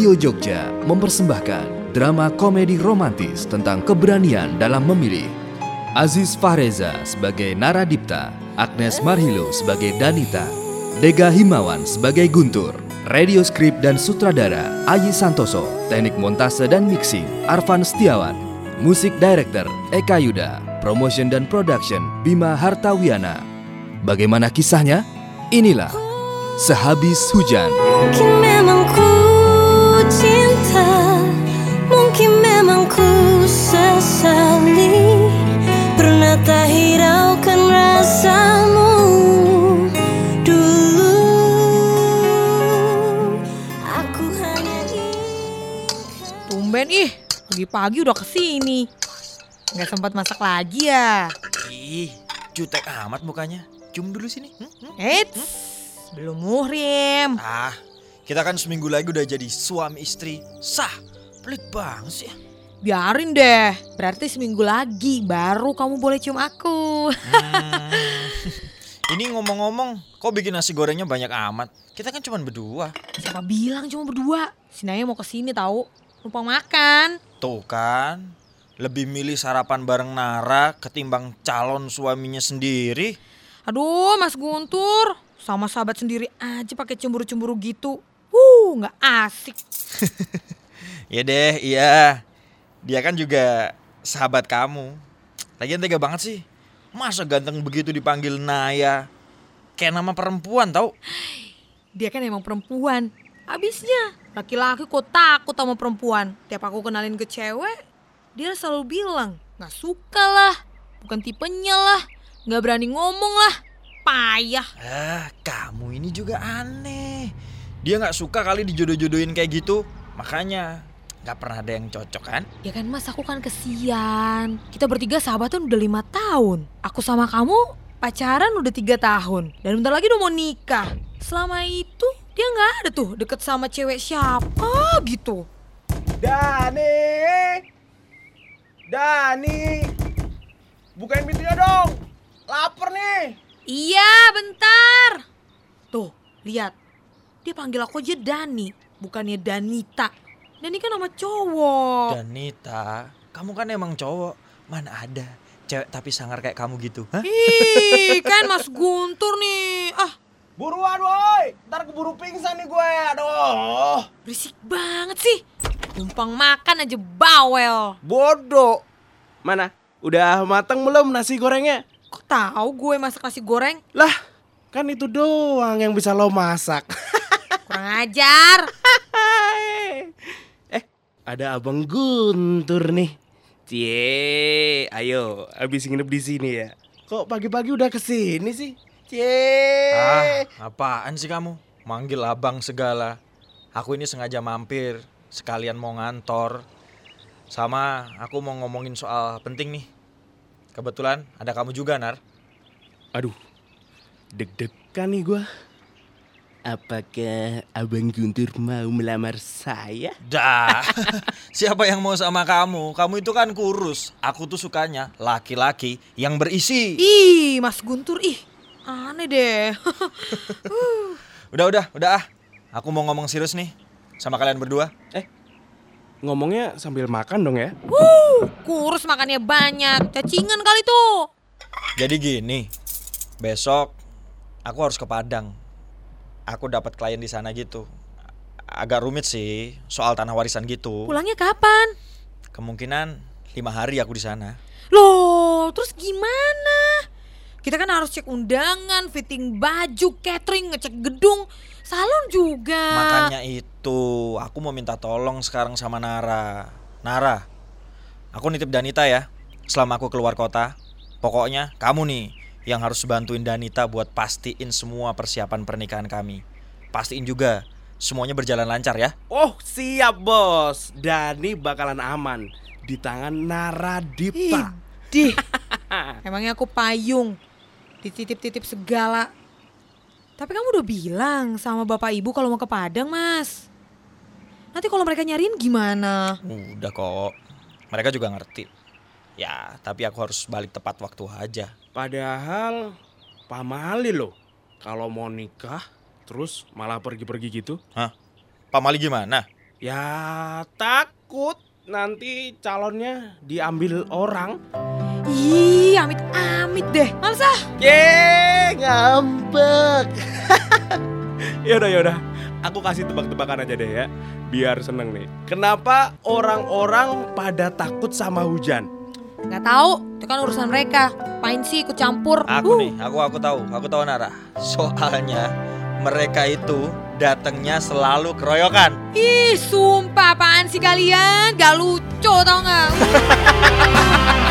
Radio Jogja mempersembahkan drama komedi romantis tentang keberanian dalam memilih. Aziz Fahreza sebagai Naradipta, Agnes Marhilo sebagai Danita, Dega Himawan sebagai Guntur, radio skrip dan sutradara Ayi Santoso, teknik montase dan mixing Arvan Setiawan, musik director Eka Yuda, promotion dan production Bima Hartawiana. Bagaimana kisahnya? Inilah Sehabis Hujan. Mungkin memang ku cinta Mungkin memang ku sesali Pernah tak hiraukan rasamu Dulu Aku hanya ingin Tumben ih, pagi-pagi udah ke sini. Nggak sempat masak lagi ya. Ih, jutek amat mukanya. Cium dulu sini. Hmm, hmm. Eits, belum muhrim. Ah, kita kan seminggu lagi udah jadi suami istri. Sah, pelit banget sih. Biarin deh, berarti seminggu lagi baru kamu boleh cium aku. Hmm. Ini ngomong-ngomong, kok bikin nasi gorengnya banyak amat? Kita kan cuma berdua. Siapa bilang cuma berdua? Si Naya mau ke sini tahu, numpang makan. Tuh kan, lebih milih sarapan bareng Nara ketimbang calon suaminya sendiri. Aduh, Mas Guntur, sama sahabat sendiri aja pakai cemburu-cemburu gitu. Wuh, nggak asik. Ya deh, iya. Dia kan juga sahabat kamu. Lagian tega banget sih. Masa ganteng begitu dipanggil Naya? Kayak nama perempuan tau? Dia kan emang perempuan. Abisnya, laki-laki kok takut sama perempuan. Tiap aku kenalin ke cewek, dia selalu bilang, nggak suka lah, bukan tipenya lah, nggak berani ngomong lah, payah. Ah, kamu ini juga aneh. Dia nggak suka kali dijodoh-jodohin kayak gitu. Makanya nggak pernah ada yang cocok kan? Ya kan mas, aku kan kesian. Kita bertiga sahabatan udah lima tahun. Aku sama kamu pacaran udah tiga tahun. Dan bentar lagi udah mau nikah. Selama itu dia nggak ada tuh deket sama cewek siapa gitu. Dani! Dani! Bukain pintunya dong! Laper nih! Iya, bentar. Tuh, lihat. Dia panggil aku aja Dani, bukannya Danita. Dani kan nama cowok. Danita, kamu kan emang cowok. Mana ada cewek tapi sangar kayak kamu gitu? Hah? Ih, kan Mas Guntur nih. Ah, Buruan woi! Ntar keburu pingsan nih gue! Aduh! berisik banget sih. Numpang makan aja bawel. Bodoh! Mana? Udah matang belum nasi gorengnya? Kok tahu gue masak nasi goreng? Lah, kan itu doang yang bisa lo masak. Kurang ajar. eh, ada Abang Guntur nih. Cie, ayo, habis nginep di sini ya. Kok pagi-pagi udah ke sini sih? Cie. Ah, apaan sih kamu? Manggil abang segala. Aku ini sengaja mampir, sekalian mau ngantor. Sama aku mau ngomongin soal penting nih. Kebetulan ada kamu juga, Nar. Aduh, deg-degan nih gua. Apakah Abang Guntur mau melamar saya? Dah, siapa yang mau sama kamu? Kamu itu kan kurus. Aku tuh sukanya laki-laki yang berisi. Ih, Mas Guntur, ih. Aneh deh. Udah, udah, udah ah. Aku mau ngomong serius nih sama kalian berdua. Eh, ngomongnya sambil makan dong ya? Wuh, kurus makannya banyak. Cacingan kali tuh. Jadi gini, besok aku harus ke Padang. Aku dapat klien di sana gitu. Agak rumit sih soal tanah warisan gitu. Pulangnya kapan? Kemungkinan lima hari aku di sana. Loh, terus gimana? Kita kan harus cek undangan, fitting baju, catering, ngecek gedung, salon juga. Makanya itu, aku mau minta tolong sekarang sama Nara. Nara, aku nitip Danita ya. Selama aku keluar kota, pokoknya kamu nih yang harus bantuin Danita buat pastiin semua persiapan pernikahan kami. Pastiin juga semuanya berjalan lancar ya. Oh, siap bos. Dani bakalan aman di tangan Naradipta. Idih. Emangnya aku payung. Dititip-titip segala. Tapi kamu udah bilang sama bapak ibu kalau mau ke Padang, Mas. Nanti kalau mereka nyariin gimana? Udah kok. Mereka juga ngerti. Ya, tapi aku harus balik tepat waktu aja. Padahal pamali loh. Kalau mau nikah terus malah pergi-pergi gitu. Hah? Pak Mali gimana? Ya takut nanti calonnya diambil orang. Ih, amit-amit deh. Males ah. Ye, ngambek. yaudah yaudah, aku kasih tebak-tebakan aja deh ya, biar seneng nih. Kenapa orang-orang pada takut sama hujan? Gak tahu, itu kan urusan mereka. Pain sih ikut campur. Aku Uh, nih, aku aku tahu, aku tahu Nara. Soalnya mereka itu datangnya selalu keroyokan. Ih, sumpah apaan sih kalian? Gak lucu tau gak?